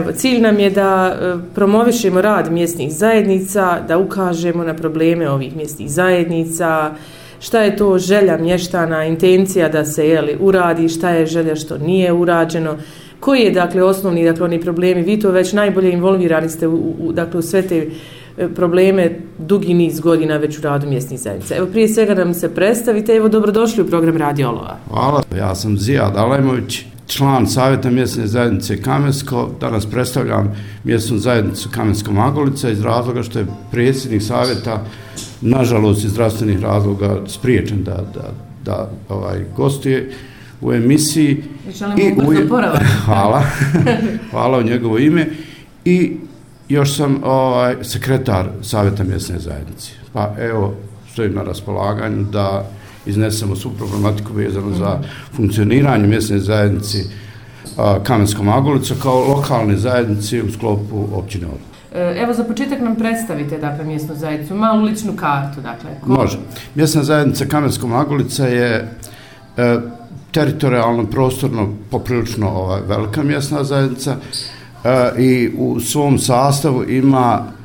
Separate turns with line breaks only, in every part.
Evo, cilj nam je da e, promovišemo rad mjesnih zajednica, da ukažemo na probleme ovih mjesnih zajednica, šta je to želja mještana, intencija da se jeli, uradi, šta je želja što nije urađeno, koji je dakle osnovni dakle oni problemi, vi to već najbolje involvirani ste u, u, dakle, u sve te e, probleme dugi niz godina već u radu mjesnih zajednica. Evo prije svega nam se predstavite, evo dobrodošli u program Radiolova.
Hvala, ja sam Zijad Alajmović, član Savjeta mjesne zajednice Kamensko. Danas predstavljam mjesnu zajednicu Kamensko Magolica iz razloga što je predsjednik Savjeta, nažalost iz zdravstvenih razloga, spriječen da, da, da ovaj, gostuje u emisiji.
I u...
Hvala. Hvala u njegovo ime. I još sam ovaj, sekretar Savjeta mjesne zajednice. Pa evo, stojim na raspolaganju da iznesemo svu problematiku vezanu za funkcioniranje mjesne zajednice Kamenskom Agolica kao lokalne zajednice u sklopu općine Odla.
E, evo za početak nam predstavite dakle mjesnu zajednicu, malu ličnu kartu dakle.
Ko... Može. Mjesna zajednica Kamenskom Agolica je e, teritorijalno prostorno poprilično ovaj, velika mjesna zajednica e, i u svom sastavu ima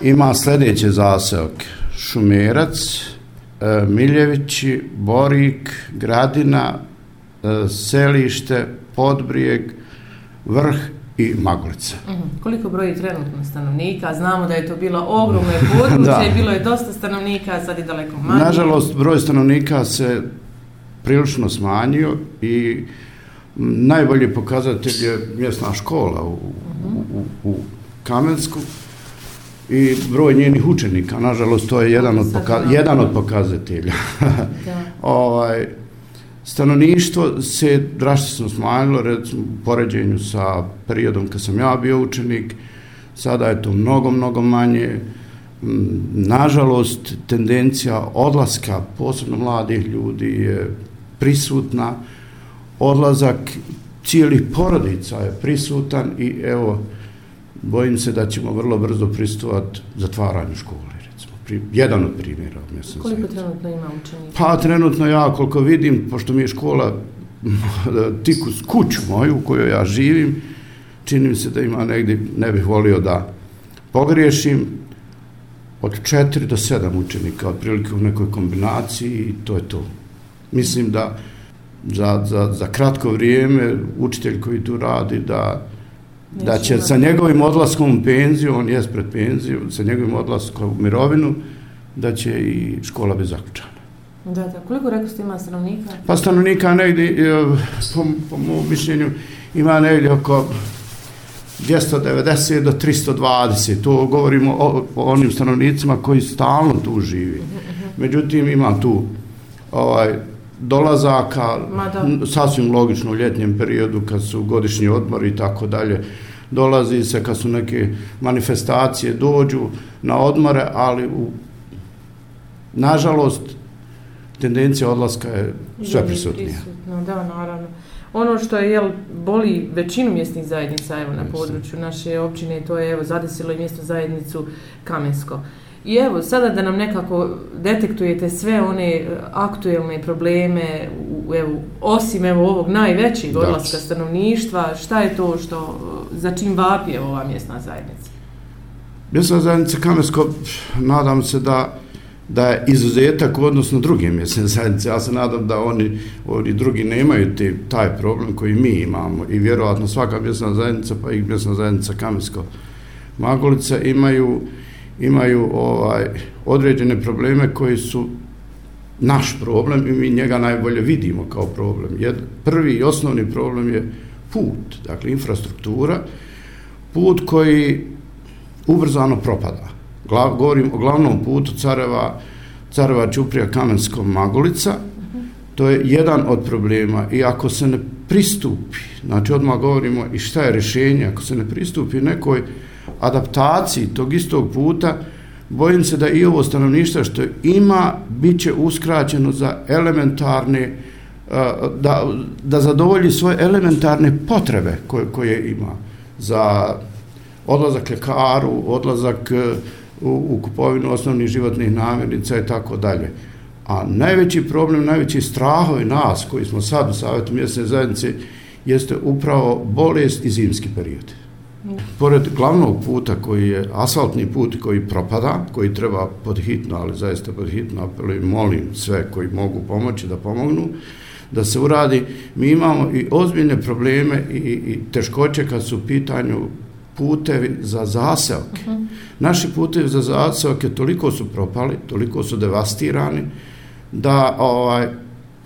ima sljedeće zaseoke. Šumerac, Miljevići, Borik, Gradina, e, Selište, Podbrijeg, Vrh i Magolica.
Mm -hmm. Koliko broji trenutno stanovnika? Znamo da je to bilo ogromno područje, bilo je dosta stanovnika, sad je daleko manje.
Nažalost, broj stanovnika se prilično smanjio i najbolji pokazatelj je mjesna škola u, mm -hmm. u, u, u Kamensku i broj njenih učenika. Nažalost, to je jedan od, poka jedan od pokazatelja. ovaj, stanovništvo se drastično smanjilo, recimo, u poređenju sa periodom kad sam ja bio učenik. Sada je to mnogo, mnogo manje. Nažalost, tendencija odlaska, posebno mladih ljudi, je prisutna. Odlazak cijelih porodica je prisutan i evo, bojim se da ćemo vrlo brzo pristuvati zatvaranju škole, recimo. Pri, jedan od primjera.
Mislim, koliko trenutno ima učenika?
Pa trenutno ja, koliko vidim, pošto mi je škola tik uz kuću moju u kojoj ja živim, čini mi se da ima negdje, ne bih volio da pogriješim, od četiri do sedam učenika, otprilike u nekoj kombinaciji i to je to. Mislim da za, za, za kratko vrijeme učitelj koji tu radi da da će sa njegovim odlaskom u penziju, on je pred penziju, sa njegovim odlaskom u mirovinu, da će i škola biti zaključana.
Da, da. Koliko rekao ste ima stanovnika?
Pa stanovnika negdje, e, po, po mojom mišljenju, ima negdje oko 290 do 320. To govorimo o, o onim stanovnicima koji stalno tu živi. Međutim, ima tu ovaj, dolazaka, sasvim logično u ljetnjem periodu kad su godišnji odmori i tako dalje, dolazi se kad su neke manifestacije dođu na odmore, ali u, nažalost tendencija odlaska je sve prisutnija.
Da, naravno. Ono što je, jel, boli većinu mjesnih zajednica evo, na području naše općine, to je, evo, zadesilo i mjesto zajednicu Kamensko. I evo, sada da nam nekako detektujete sve one e, aktuelne probleme, u, evo, osim evo, ovog najvećeg odlaska stanovništva, šta je to što, za čim vapi ova mjesna zajednica?
Mjesna zajednica Kamesko, nadam se da, da je izuzetak u odnosno druge mjesne zajednice. Ja se nadam da oni, oni drugi nemaju te, taj problem koji mi imamo i vjerovatno svaka mjesna zajednica, pa i mjesna zajednica Kamesko Magolica imaju imaju ovaj određene probleme koji su naš problem i mi njega najbolje vidimo kao problem. Jed, prvi i osnovni problem je put, dakle infrastruktura, put koji ubrzano propada. Glav, govorim o glavnom putu Careva, Careva Čuprija Kamenskog Magolica, to je jedan od problema i ako se ne pristupi, znači odmah govorimo i šta je rješenje, ako se ne pristupi nekoj adaptaciji tog istog puta, bojim se da i ovo stanovništvo što ima, bit će uskraćeno za elementarne, e, da, da zadovolji svoje elementarne potrebe koje, koje ima za odlazak ljekaru, odlazak e, u, u kupovinu osnovnih životnih namirnica i tako dalje. A najveći problem, najveći strahovi nas koji smo sad u Savjetu mjesne zajednice jeste upravo bolest i zimski period. Pored glavnog puta koji je asfaltni put koji propada, koji treba podhitno, ali zaista podhitno apelujem, molim sve koji mogu pomoći da pomognu, da se uradi. Mi imamo i ozbiljne probleme i, i teškoće kad su u pitanju putevi za zaseoke. Uh -huh. Naši putevi za zaseoke toliko su propali, toliko su devastirani, da ovaj,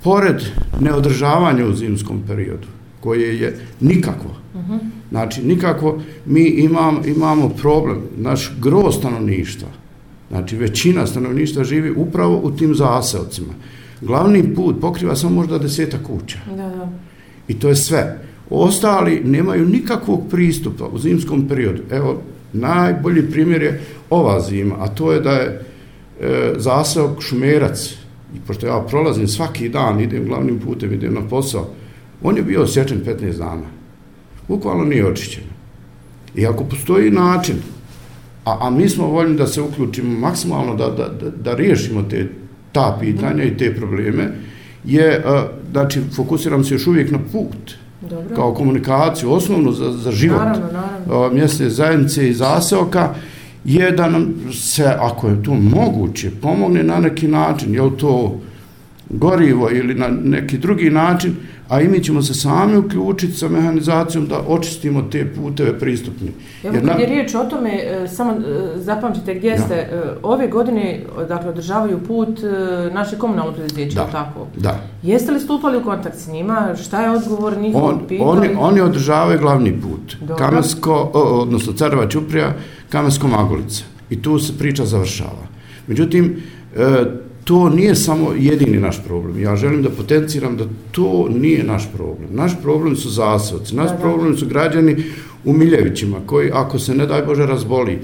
pored neodržavanja u zimskom periodu, koje je nikakvo, uh -huh. znači nikako mi imam, imamo problem, naš gro stanovništva, znači većina stanovništva živi upravo u tim zaseocima. Glavni put pokriva samo možda deseta kuća. Da, da. I to je sve. Ostali nemaju nikakvog pristupa u zimskom periodu. Evo, najbolji primjer je ova zima, a to je da je e, zaseok šumerac, i pošto ja prolazim svaki dan, idem glavnim putem, idem na posao, on je bio osjećan 15 dana. Bukvalno nije očišćen. I ako postoji način, a, a mi smo voljni da se uključimo maksimalno, da, da, da, da riješimo te, ta pitanja i te probleme, je, a, znači, fokusiram se još uvijek na put, Dobro. kao komunikaciju, osnovno za, za život naravno, naravno. mjesne zajednice i zaseoka, je da nam se, ako je to moguće, pomogne na neki način, je to gorivo ili na neki drugi način, a i mi ćemo se sami uključiti sa mehanizacijom da očistimo te puteve pristupni.
Evo, Jer kad je riječ o tome, e, samo e, zapamćite gdje da. ste, e, ove godine, dakle, održavaju put naše komunalno preduzeće, da. tako?
Da.
Jeste li stupali u kontakt s njima? Šta je odgovor njihov
On, oni, oni održavaju glavni put. Dobro. Kamensko, odnosno Careva Čuprija, Kamensko Magolica. I tu se priča završava. Međutim, to nije samo jedini naš problem. Ja želim da potenciram da to nije naš problem. Naš problem su zasvoci, naš problem su građani u Miljevićima, koji ako se ne daj Bože razboli,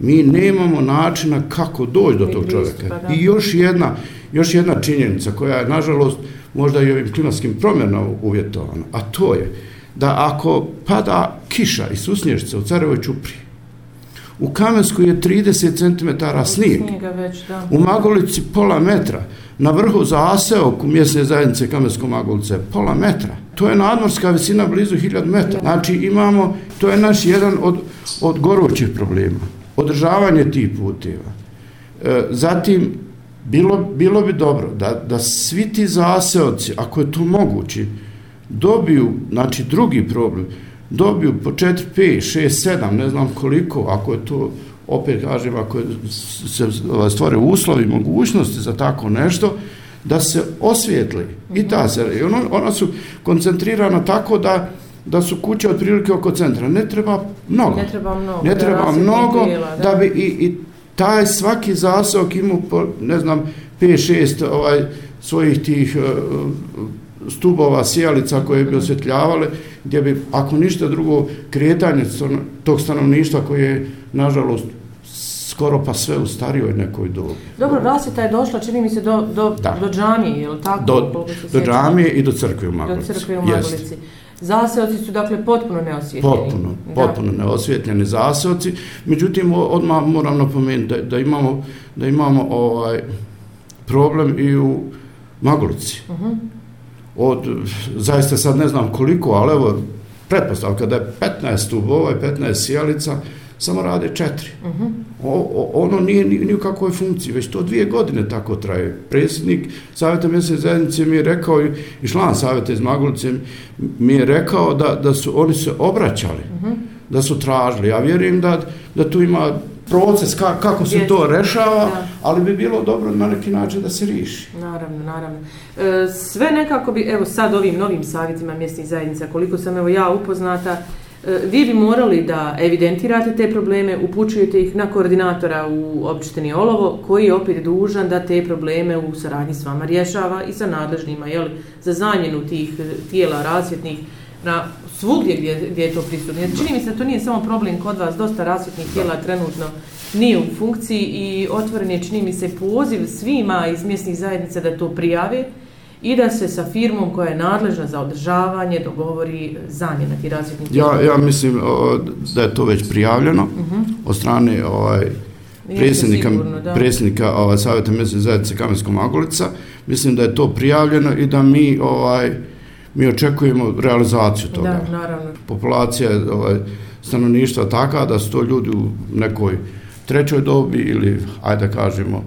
mi nemamo načina kako doći do tog čovjeka. I još jedna, još jedna činjenica koja je, nažalost, možda i ovim klimatskim promjenama uvjetovana, a to je da ako pada kiša i susnježica u Carevoj Čupri, U Kamensku je 30 cm snijeg. Već, da. U Magolici pola metra. Na vrhu za Aseok u mjesne zajednice Kamensko Magolice pola metra. To je nadmorska visina blizu 1000 metra. Znači imamo, to je naš jedan od, od gorućih problema. Održavanje tih puteva. E, zatim, bilo, bilo bi dobro da, da svi ti zaseoci, ako je to mogući, dobiju, znači drugi problem, dobiju po 4, 5, 6, 7, ne znam koliko, ako je to, opet kažem, ako se ovaj, stvore uslovi, mogućnosti za tako nešto, da se osvijetli i ta se, i ono, ona su koncentrirana tako da da su kuće otprilike oko centra. Ne treba mnogo.
Ne treba mnogo.
Ne treba mnogo dijela, da. da bi i, i taj svaki zasok imao, po, ne znam, 5-6 ovaj, svojih tih uh, stubova, sjelica koje bi osvjetljavale, gdje bi, ako ništa drugo, kretanje tog stanovništva koje je, nažalost, skoro pa sve u starijoj nekoj dobi.
Dobro, rasvjeta je došla, čini mi se, do, do, do džamije, je li tako?
Do, do džamije i do crkve u Magolici.
Do crkve u Magolici. Zaseoci su, dakle, potpuno neosvjetljeni.
Potpuno, potpuno da. neosvjetljeni zaseoci. Međutim, odmah moram napomenuti da, da imamo, da imamo ovaj problem i u Magolici. Uh mhm. -huh od, zaista sad ne znam koliko, ali evo, pretpostavka da je 15 stubova i 15 sjelica, samo rade četiri. Uh mhm. -huh. o, o, ono nije ni, ni u kakvoj funkciji, već to dvije godine tako traje. Predsjednik Savjeta mjesne zajednice mi je rekao, i član Savjeta iz Magolice mi je rekao da, da su oni se obraćali, uh mhm. -huh. da su tražili. Ja vjerujem da, da tu ima proces ka, kako se to rešava, da. ali bi bilo dobro na neki način da se riši.
Naravno, naravno. E, sve nekako bi, evo sad ovim novim savjetima mjesnih zajednica, koliko sam evo ja upoznata, e, vi bi morali da evidentirate te probleme, upućujete ih na koordinatora u općetini Olovo, koji je opet dužan da te probleme u saradnji s vama rješava i sa nadležnima jel, za zamjenu tih tijela rasvjetnih na svugdje gdje, gdje je to prisutno. Jer čini mi se da to nije samo problem kod vas, dosta rasvjetnih tijela trenutno nije u funkciji i otvoren je, čini mi se, poziv svima iz mjesnih zajednica da to prijave i da se sa firmom koja je nadležna za održavanje dogovori zamjena ti rasvjetnih
tijela. Ja, ja mislim o, da je to već prijavljeno uh mhm. -huh. od strane ovaj, predsjednika, sigurno, predsjednika ovaj, Savjeta mjesne zajednice Kamensko Magolica. Mislim da je to prijavljeno i da mi ovaj, mi očekujemo realizaciju toga.
Da, naravno.
Populacija ovaj, stanovništva taka da su to ljudi u nekoj trećoj dobi ili, ajde kažemo,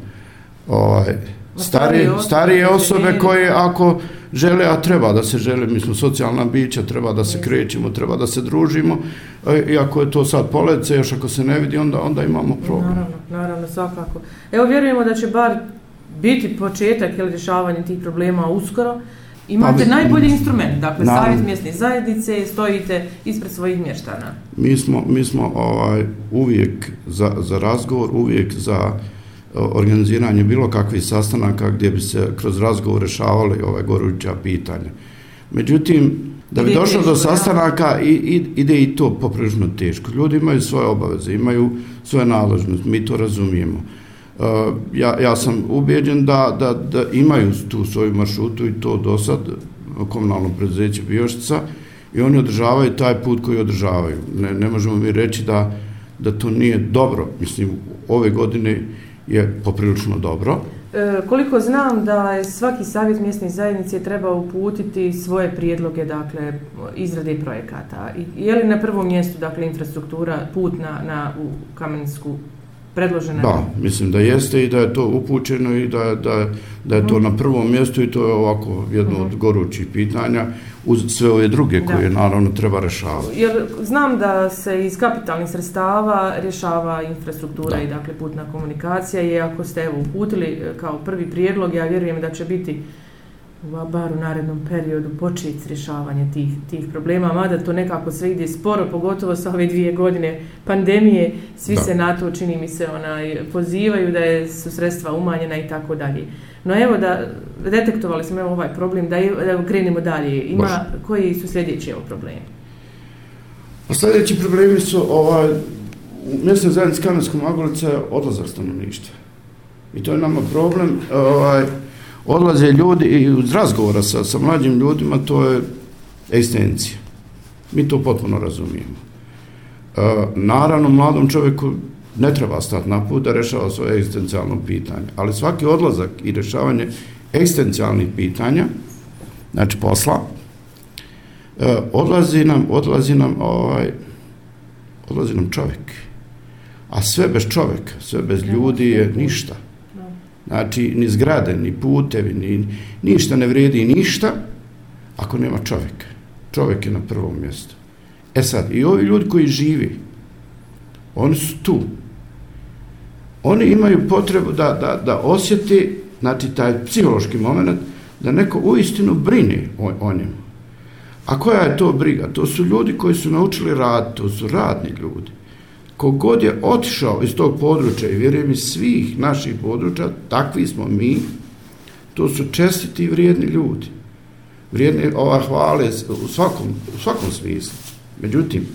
ovaj, starije, starije osobe koje ako žele, a treba da se žele, mi smo socijalna bića, treba da se krećemo, treba da se družimo, e, i ako je to sad polece, još ako se ne vidi, onda, onda imamo problem.
Naravno, naravno, svakako. Evo, vjerujemo da će bar biti početak ili rješavanje tih problema uskoro, Imate pa, najbolji instrument, dakle, na, savjet mjesne zajednice, stojite ispred svojih mještana.
Mi smo, mi smo ovaj, uvijek za, za razgovor, uvijek za organiziranje bilo kakvih sastanaka gdje bi se kroz razgovor rešavali ove goruća pitanja. Međutim, da bi došlo do sastanaka, i, i, ide i to poprično teško. Ljudi imaju svoje obaveze, imaju svoje naložnosti, mi to razumijemo. Eh, ja, ja sam ubeđen da, da, da imaju tu svoju maršrutu i to do sad, komunalno preduzeće Bijoštica, i oni održavaju taj put koji održavaju. Ne, ne možemo mi reći da, da to nije dobro. Mislim, ove godine je poprilično dobro.
E, koliko znam da je svaki savjet mjesne zajednice treba uputiti svoje prijedloge, dakle, izrade projekata. I, je li na prvom mjestu, dakle, infrastruktura, put na, na u Kamensku predložena?
Da, mislim da jeste i da je to upućeno i da, da, da je to mm. na prvom mjestu i to je ovako jedno mm. od gorućih pitanja uz sve ove druge koje naravno treba rešavati.
Jer znam da se iz kapitalnih sredstava rješava infrastruktura da. i dakle putna komunikacija i ako ste evo uputili e, kao prvi prijedlog, ja vjerujem da će biti bar u narednom periodu početi rješavanje tih, tih problema, mada to nekako sve ide sporo, pogotovo sa ove dvije godine pandemije, svi da. se na to čini mi se onaj, pozivaju da je, su sredstva umanjena i tako dalje. No evo da detektovali smo ovaj problem, da, da krenemo dalje. Ima, Bože. koji su sljedeći evo problemi?
A sljedeći problemi su ovaj, u mjesnoj zajednici Kamenskog Magolica je odlazak stanovništva. I to je nama problem. Ovaj, odlaze ljudi i uz razgovora sa, sa mlađim ljudima, to je ekstencija. Mi to potpuno razumijemo. E, naravno, mladom čovjeku ne treba stati na put da rešava svoje egzistencijalno pitanje, ali svaki odlazak i rešavanje egzistencijalnih pitanja, znači posla, e, odlazi nam, odlazi nam, ovaj, odlazi nam čovjek. A sve bez čovjeka, sve bez ljudi je ništa. Znači, ni zgrade, ni putevi, ni, ništa ne vredi ništa ako nema čovjeka. Čovjek je na prvom mjestu. E sad, i ovi ljudi koji živi, oni su tu. Oni imaju potrebu da, da, da osjeti, znači, taj psihološki moment, da neko uistinu brini o, o njemu. A koja je to briga? To su ljudi koji su naučili rad, to su radni ljudi kogod je otišao iz tog područja i vjerujem iz svih naših područja, takvi smo mi, to su čestiti i vrijedni ljudi. Vrijedni ova hvale u svakom, u svakom smislu. Međutim,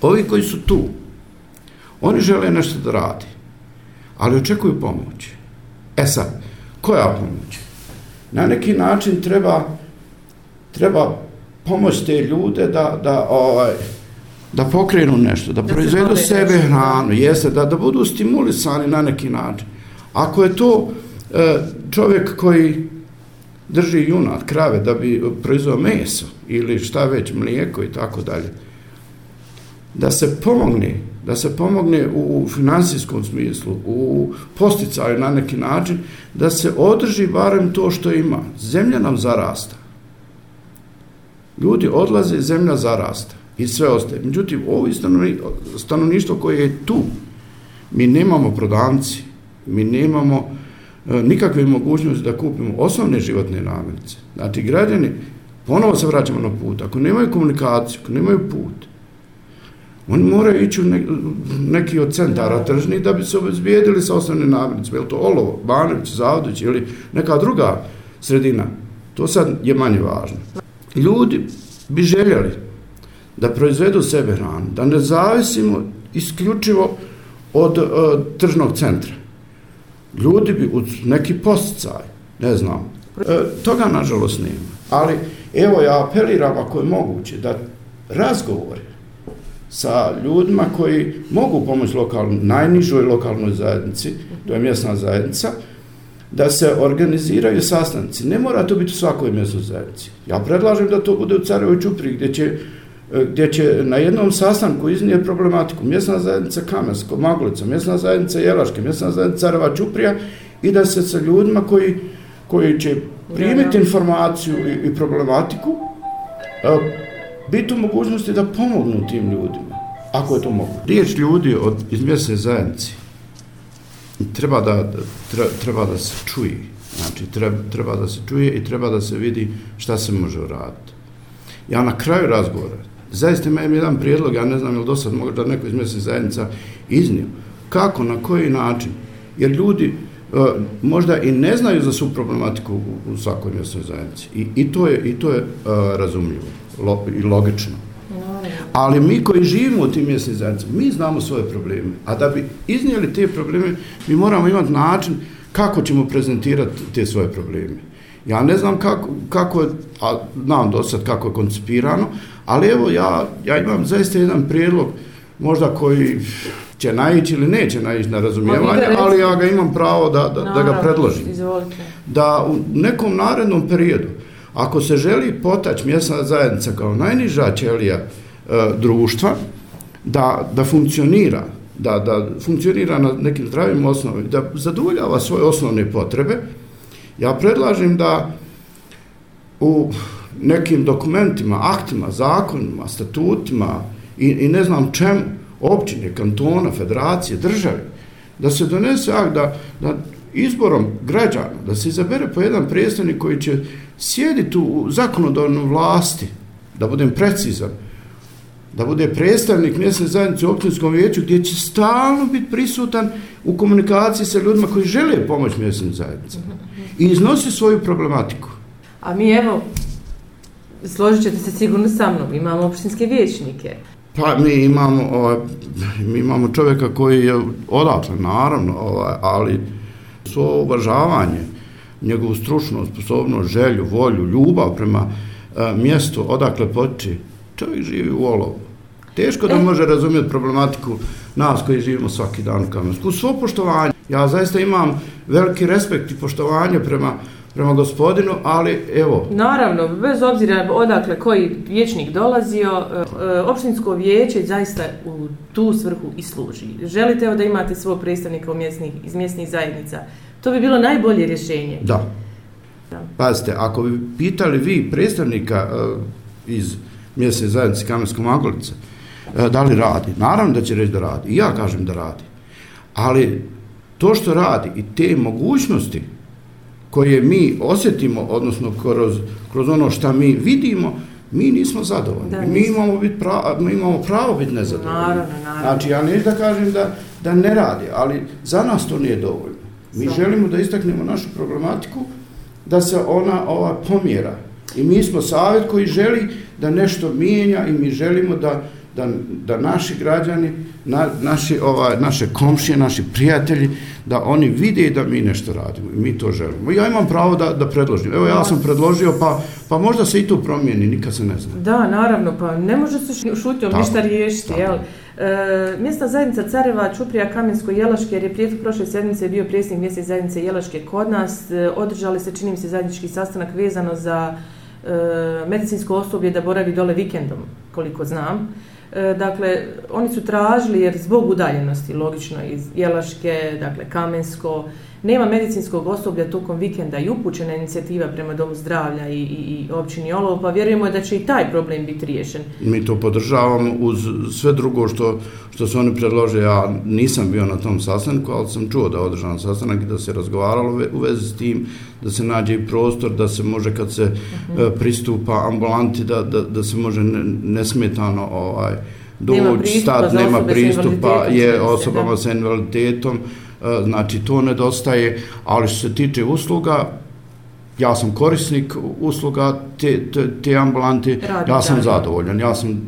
ovi koji su tu, oni žele nešto da radi, ali očekuju pomoć. E sad, koja pomoć? Na neki način treba, treba pomoć te ljude da, da ovaj, da pokrenu nešto, da, da proizvedu sebe hranu, jeste, da, da budu stimulisani na neki način. Ako je to e, čovjek koji drži junat, krave, da bi proizveo meso ili šta već, mlijeko i tako dalje, da se pomogne, da se pomogne u, u finansijskom smislu, u posticaju na neki način, da se održi barem to što ima. Zemlja nam zarasta. Ljudi odlaze, zemlja zarasta i sve ostaje. Međutim, ovo stanovništvo koje je tu, mi nemamo prodavci, mi nemamo e, nikakve mogućnosti da kupimo osnovne životne namirnice. Znači, građani, ponovo se vraćamo na put, ako nemaju komunikaciju, ako nemaju put, oni moraju ići u neki od centara tržni da bi se obezbijedili sa osnovne namirnice, je li to Olovo, Banović, Zavodić ili neka druga sredina. To sad je manje važno. Ljudi bi željeli da proizvedu sebe hranu, da ne zavisimo isključivo od uh, tržnog centra. Ljudi bi uz neki posticaj, ne znam, e, toga nažalost nema. Ali evo ja apeliram ako je moguće da razgovore sa ljudima koji mogu pomoći lokalnoj, najnižoj lokalnoj zajednici, to je mjesna zajednica, da se organiziraju sastanci. Ne mora to biti u svakoj mjesnoj zajednici. Ja predlažem da to bude u Carevoj Čupri, gdje će gdje će na jednom sastanku iznije problematiku mjesna zajednica Kamersko, Maglica, mjesna zajednica Jelaške, mjesna zajednica Arava Čuprija i da se sa ljudima koji, koji će primiti informaciju i, i problematiku biti u mogućnosti da pomognu tim ljudima, ako je to mogu. Riječ ljudi od, iz mjesne zajednice treba da, treba, treba da se čuje. Znači, treba, treba da se čuje i treba da se vidi šta se može uraditi. Ja na kraju razgovora, zaista imam jedan prijedlog, ja ne znam ili do sad možda neko iz mjesec zajednica iznio, kako, na koji način, jer ljudi uh, možda i ne znaju za svu problematiku u, u svakoj mjesnoj zajednici. I, i to je, i to je uh, razumljivo lo, i logično. Ali mi koji živimo u tim mjesnim zajednicama, mi znamo svoje probleme. A da bi iznijeli te probleme, mi moramo imati način kako ćemo prezentirati te svoje probleme. Ja ne znam kako, kako je, a znam do sad kako je koncipirano, ali evo ja, ja imam zaista jedan prijedlog, možda koji će naići ili neće naići na razumijevanje, ali ja ga imam pravo da, da, da ga predložim. Da u nekom narednom periodu, ako se želi potać mjesna zajednica kao najniža ćelija e, društva, da, da funkcionira, da, da funkcionira na nekim zdravim osnovima, da zadovoljava svoje osnovne potrebe, ja predlažem da u nekim dokumentima, aktima, zakonima, statutima i, i ne znam čemu, općine, kantona, federacije, države, da se donese akt da, da izborom građana, da se izabere po jedan predstavnik koji će sjediti u zakonodavnom vlasti, da budem precizan, da bude predstavnik mjesne zajednice u općinskom vijeću gdje će stalno biti prisutan u komunikaciji sa ljudima koji žele pomoć mjesnim zajednicama i iznosi svoju problematiku.
A mi evo, složit ćete se sigurno sa mnom, imamo općinske vijećnike.
Pa mi imamo, ovaj, mi imamo čovjeka koji je odatle, naravno, ovaj, ali svo uvažavanje, njegovu stručnost, sposobnost, želju, volju, ljubav prema a, e, mjestu odakle poči, čovjek živi u olovu. Teško da e. može razumjeti problematiku nas koji živimo svaki dan u Kamensku. Svo poštovanje. Ja zaista imam veliki respekt i poštovanje prema, prema gospodinu, ali evo...
Naravno, bez obzira odakle koji vječnik dolazio, e, e, opštinsko vijeće zaista u tu svrhu i služi. Želite evo da imate svog predstavnika u mjesnih, iz mjesnih zajednica. To bi bilo najbolje rješenje.
Da. da. Pazite, ako bi pitali vi predstavnika iz mjesne zajednice Kamensko Magolice, da li radi? Naravno da će reći da radi. I ja kažem da radi. Ali to što radi i te mogućnosti koje mi osjetimo, odnosno kroz, kroz ono što mi vidimo, mi nismo zadovoljni. Da, mi, imamo bit pravo, mi imamo pravo biti nezadovoljni.
Naravno, naravno.
Znači, ja neću da kažem da, da ne radi, ali za nas to nije dovoljno. Mi Samo. želimo da istaknemo našu problematiku, da se ona ova pomjera. I mi smo savjet koji želi da nešto mijenja i mi želimo da, da, da naši građani, na, naši, ova, naše komšije, naši prijatelji, da oni vide da mi nešto radimo i mi to želimo. Ja imam pravo da, da predložim. Evo ja sam predložio, pa, pa možda se i to promijeni, nikad se ne zna.
Da, naravno, pa ne može se šutio ništa riješiti, jel? E, mjesta zajednica Careva, Čuprija, Kamensko, Jelaške, jer je prijatelj prošle sedmice bio prijesnik mjesta zajednice Jelaške kod nas. E, održali se, činim se, zajednički sastanak vezano za e, medicinsko osoblje da boravi dole vikendom, koliko znam. E, dakle, oni su tražili, jer zbog udaljenosti, logično, iz Jelaške, dakle, Kamensko, nema medicinskog osoblja tokom vikenda i upućena inicijativa prema Domu zdravlja i, i, i općini Olovo, pa vjerujemo da će i taj problem biti riješen.
Mi to podržavamo uz sve drugo što, što su oni predlože. Ja nisam bio na tom sastanku, ali sam čuo da je održan sastanak i da se razgovaralo u vezi s tim, da se nađe i prostor, da se može kad se uh mhm. -huh. pristupa ambulanti, da, da, da se može nesmetano ovaj, doći, stad, nema pristupa, je osobama sa invaliditetom. E, znači to nedostaje, ali što se tiče usluga, ja sam korisnik usluga te, te, te ambulante, Radi, ja sam da, zadovoljan, ja sam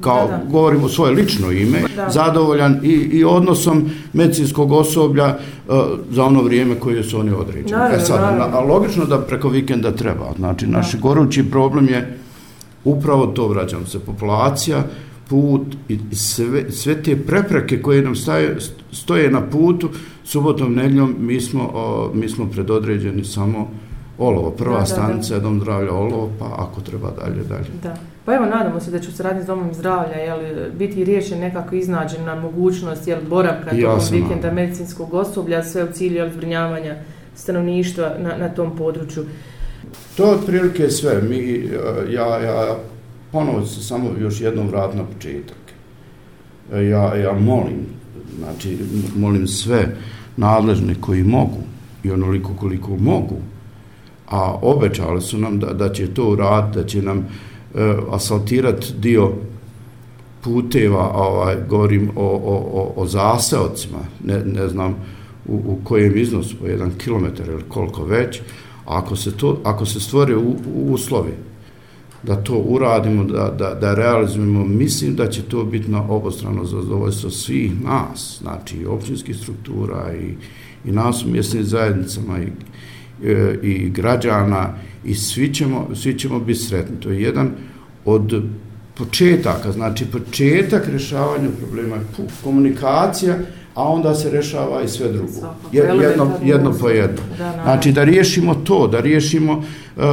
kao da, da. govorim o svoje lično ime, da. zadovoljan i, i odnosom medicinskog osoblja uh, za ono vrijeme koje su oni određeni. e sad, na, logično da preko vikenda treba. Znači, naš gorući problem je upravo to, vraćam se, populacija, put i sve, sve te prepreke koje nam staje, stoje na putu, subotom, nedljom, mi smo, o, mi smo predodređeni samo Olovo, prva da, stanica je Dom zdravlja Olovo, pa ako treba dalje, dalje.
Da. Pa evo, nadamo se da će u saradnji s domom zdravlja jel, biti riješen nekako iznađena mogućnost jel, boravka
Ja
tokom vikenda medicinskog osoblja, sve u cilju jel, zbrinjavanja stanovništva na, na tom području.
To je otprilike sve. Mi, e, ja, ja ponovo se samo još jednom vrat na početak. E, ja, ja molim, znači molim sve nadležne koji mogu i onoliko koliko mogu, a obećali su nam da, da će to uraditi, da će nam e, asfaltirati dio puteva, ovaj, govorim o, o, o, o zaseocima, ne, ne znam u, u kojem iznosu, po jedan kilometar ili koliko već, ako se, to, ako se stvore u, u uslovi da to uradimo, da, da, da realizujemo, mislim da će to biti na obostrano zadovoljstvo svih nas, znači i općinskih struktura i, i nas u mjesnim zajednicama i, i, i građana i svi ćemo, svi ćemo biti sretni. To je jedan od početaka, znači početak rješavanja problema je komunikacija, a onda se rešava i sve drugo. Jedno,
Elementarno
jedno po jedno. Znači da riješimo to, da riješimo uh,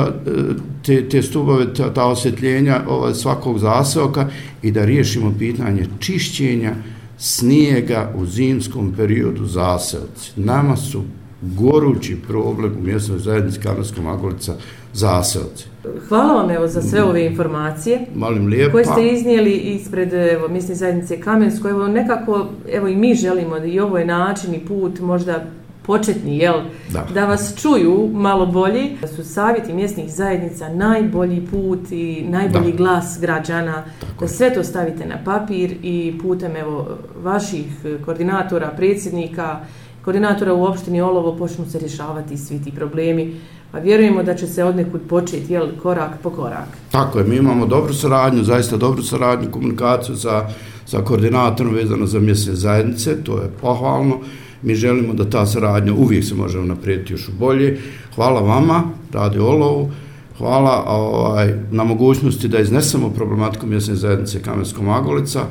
te, te stubove, ta, ta osvjetljenja ovaj, svakog zaseoka i da riješimo pitanje čišćenja snijega u zimskom periodu zaseoci. Nama su gorući problem u mjesnoj zajednici Karlovska Magolica zaseoci.
Hvala vam evo za sve ove informacije.
Molim lijepa.
koje ste iznijeli ispred evo, misli zajednice Kamensko. Evo, nekako, evo i mi želimo da i ovo je način i put možda početni, jel?
Da.
da vas čuju malo bolji. Da su savjeti mjesnih zajednica najbolji put i najbolji
Da.
glas građana.
Tako
da sve to stavite na papir i putem evo, vaših koordinatora, predsjednika, koordinatora u opštini Olovo počnu se rješavati svi ti problemi. Pa vjerujemo da će se odnekud početi, jel, korak po korak.
Tako je, mi imamo dobru saradnju, zaista dobru saradnju, komunikaciju sa, sa koordinatorom vezano za mjesne zajednice, to je pohvalno. Mi želimo da ta saradnja uvijek se može naprijediti još bolje. Hvala vama, Radio Olovu, hvala ovaj, na mogućnosti da iznesemo problematiku mjesne zajednice Kamensko Magolica,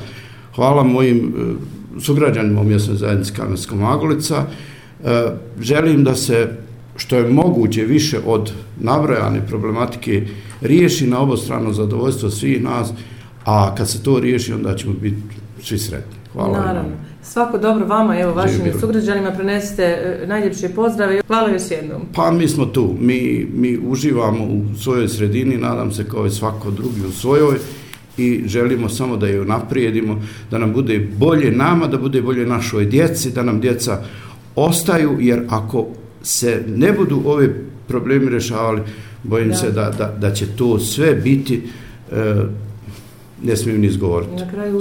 hvala mojim e, sugrađanima u mjesnoj zajednici Kamensko Magolica. E, želim da se što je moguće više od nabrojane problematike riješi na obostrano zadovoljstvo svih nas, a kad se to riješi onda ćemo biti svi sretni. Hvala vam.
Naravno. Svako dobro vama, evo, vašim
Živjeli.
sugrađanima prenesite e, najljepše pozdrave. Hvala još jednom.
Pa mi smo tu, mi, mi uživamo u svojoj sredini, nadam se kao i svako drugi u svojoj i želimo samo da je naprijedimo, da nam bude bolje nama, da bude bolje našoj djeci, da nam djeca ostaju, jer ako se ne budu ove problemi rešavali, bojim
Da.
se da, da, da će to sve biti, e, ne smijem ni izgovoriti.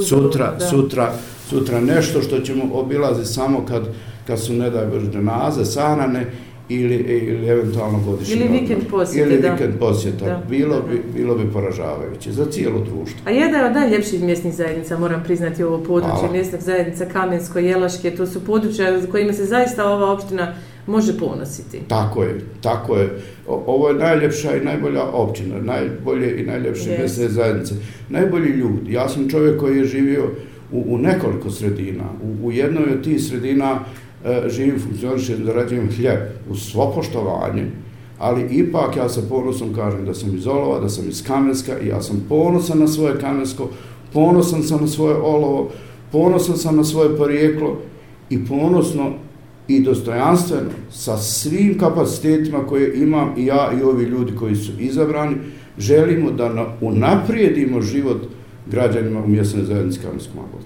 Sutra,
da.
sutra, sutra nešto što ćemo obilaziti samo kad, kad su, ne daj Bože, dženaze, sahrane ili, ili eventualno godišnji
Ili vikend posjete,
Ili
da.
vikend posjeta.
Da,
Bilo,
da,
bi, bilo bi poražavajuće za cijelo društvo.
A jedna od najljepših mjesnih zajednica, moram priznati ovo područje,
Hvala.
mjesnih zajednica Kamensko, Jelaške, to su područja za kojima se zaista ova opština može ponositi.
Tako je, tako je. O, ovo je najljepša i najbolja općina, najbolje i najljepše
Jest.
mjesne zajednice. Najbolji ljudi. Ja sam čovjek koji je živio u, u nekoliko sredina. U, u jednoj od tih sredina E, živim, funkcionišem, zarađujem hljeb u svo poštovanje, ali ipak ja sa ponosom kažem da sam iz Olova, da sam iz Kamenska i ja sam ponosan na svoje Kamensko, ponosan sam na svoje Olovo, ponosan sam na svoje porijeklo i ponosno i dostojanstveno sa svim kapacitetima koje imam i ja i ovi ljudi koji su izabrani, želimo da na, unaprijedimo život građanima u mjesnoj zajednici Kamenskog Maglovca.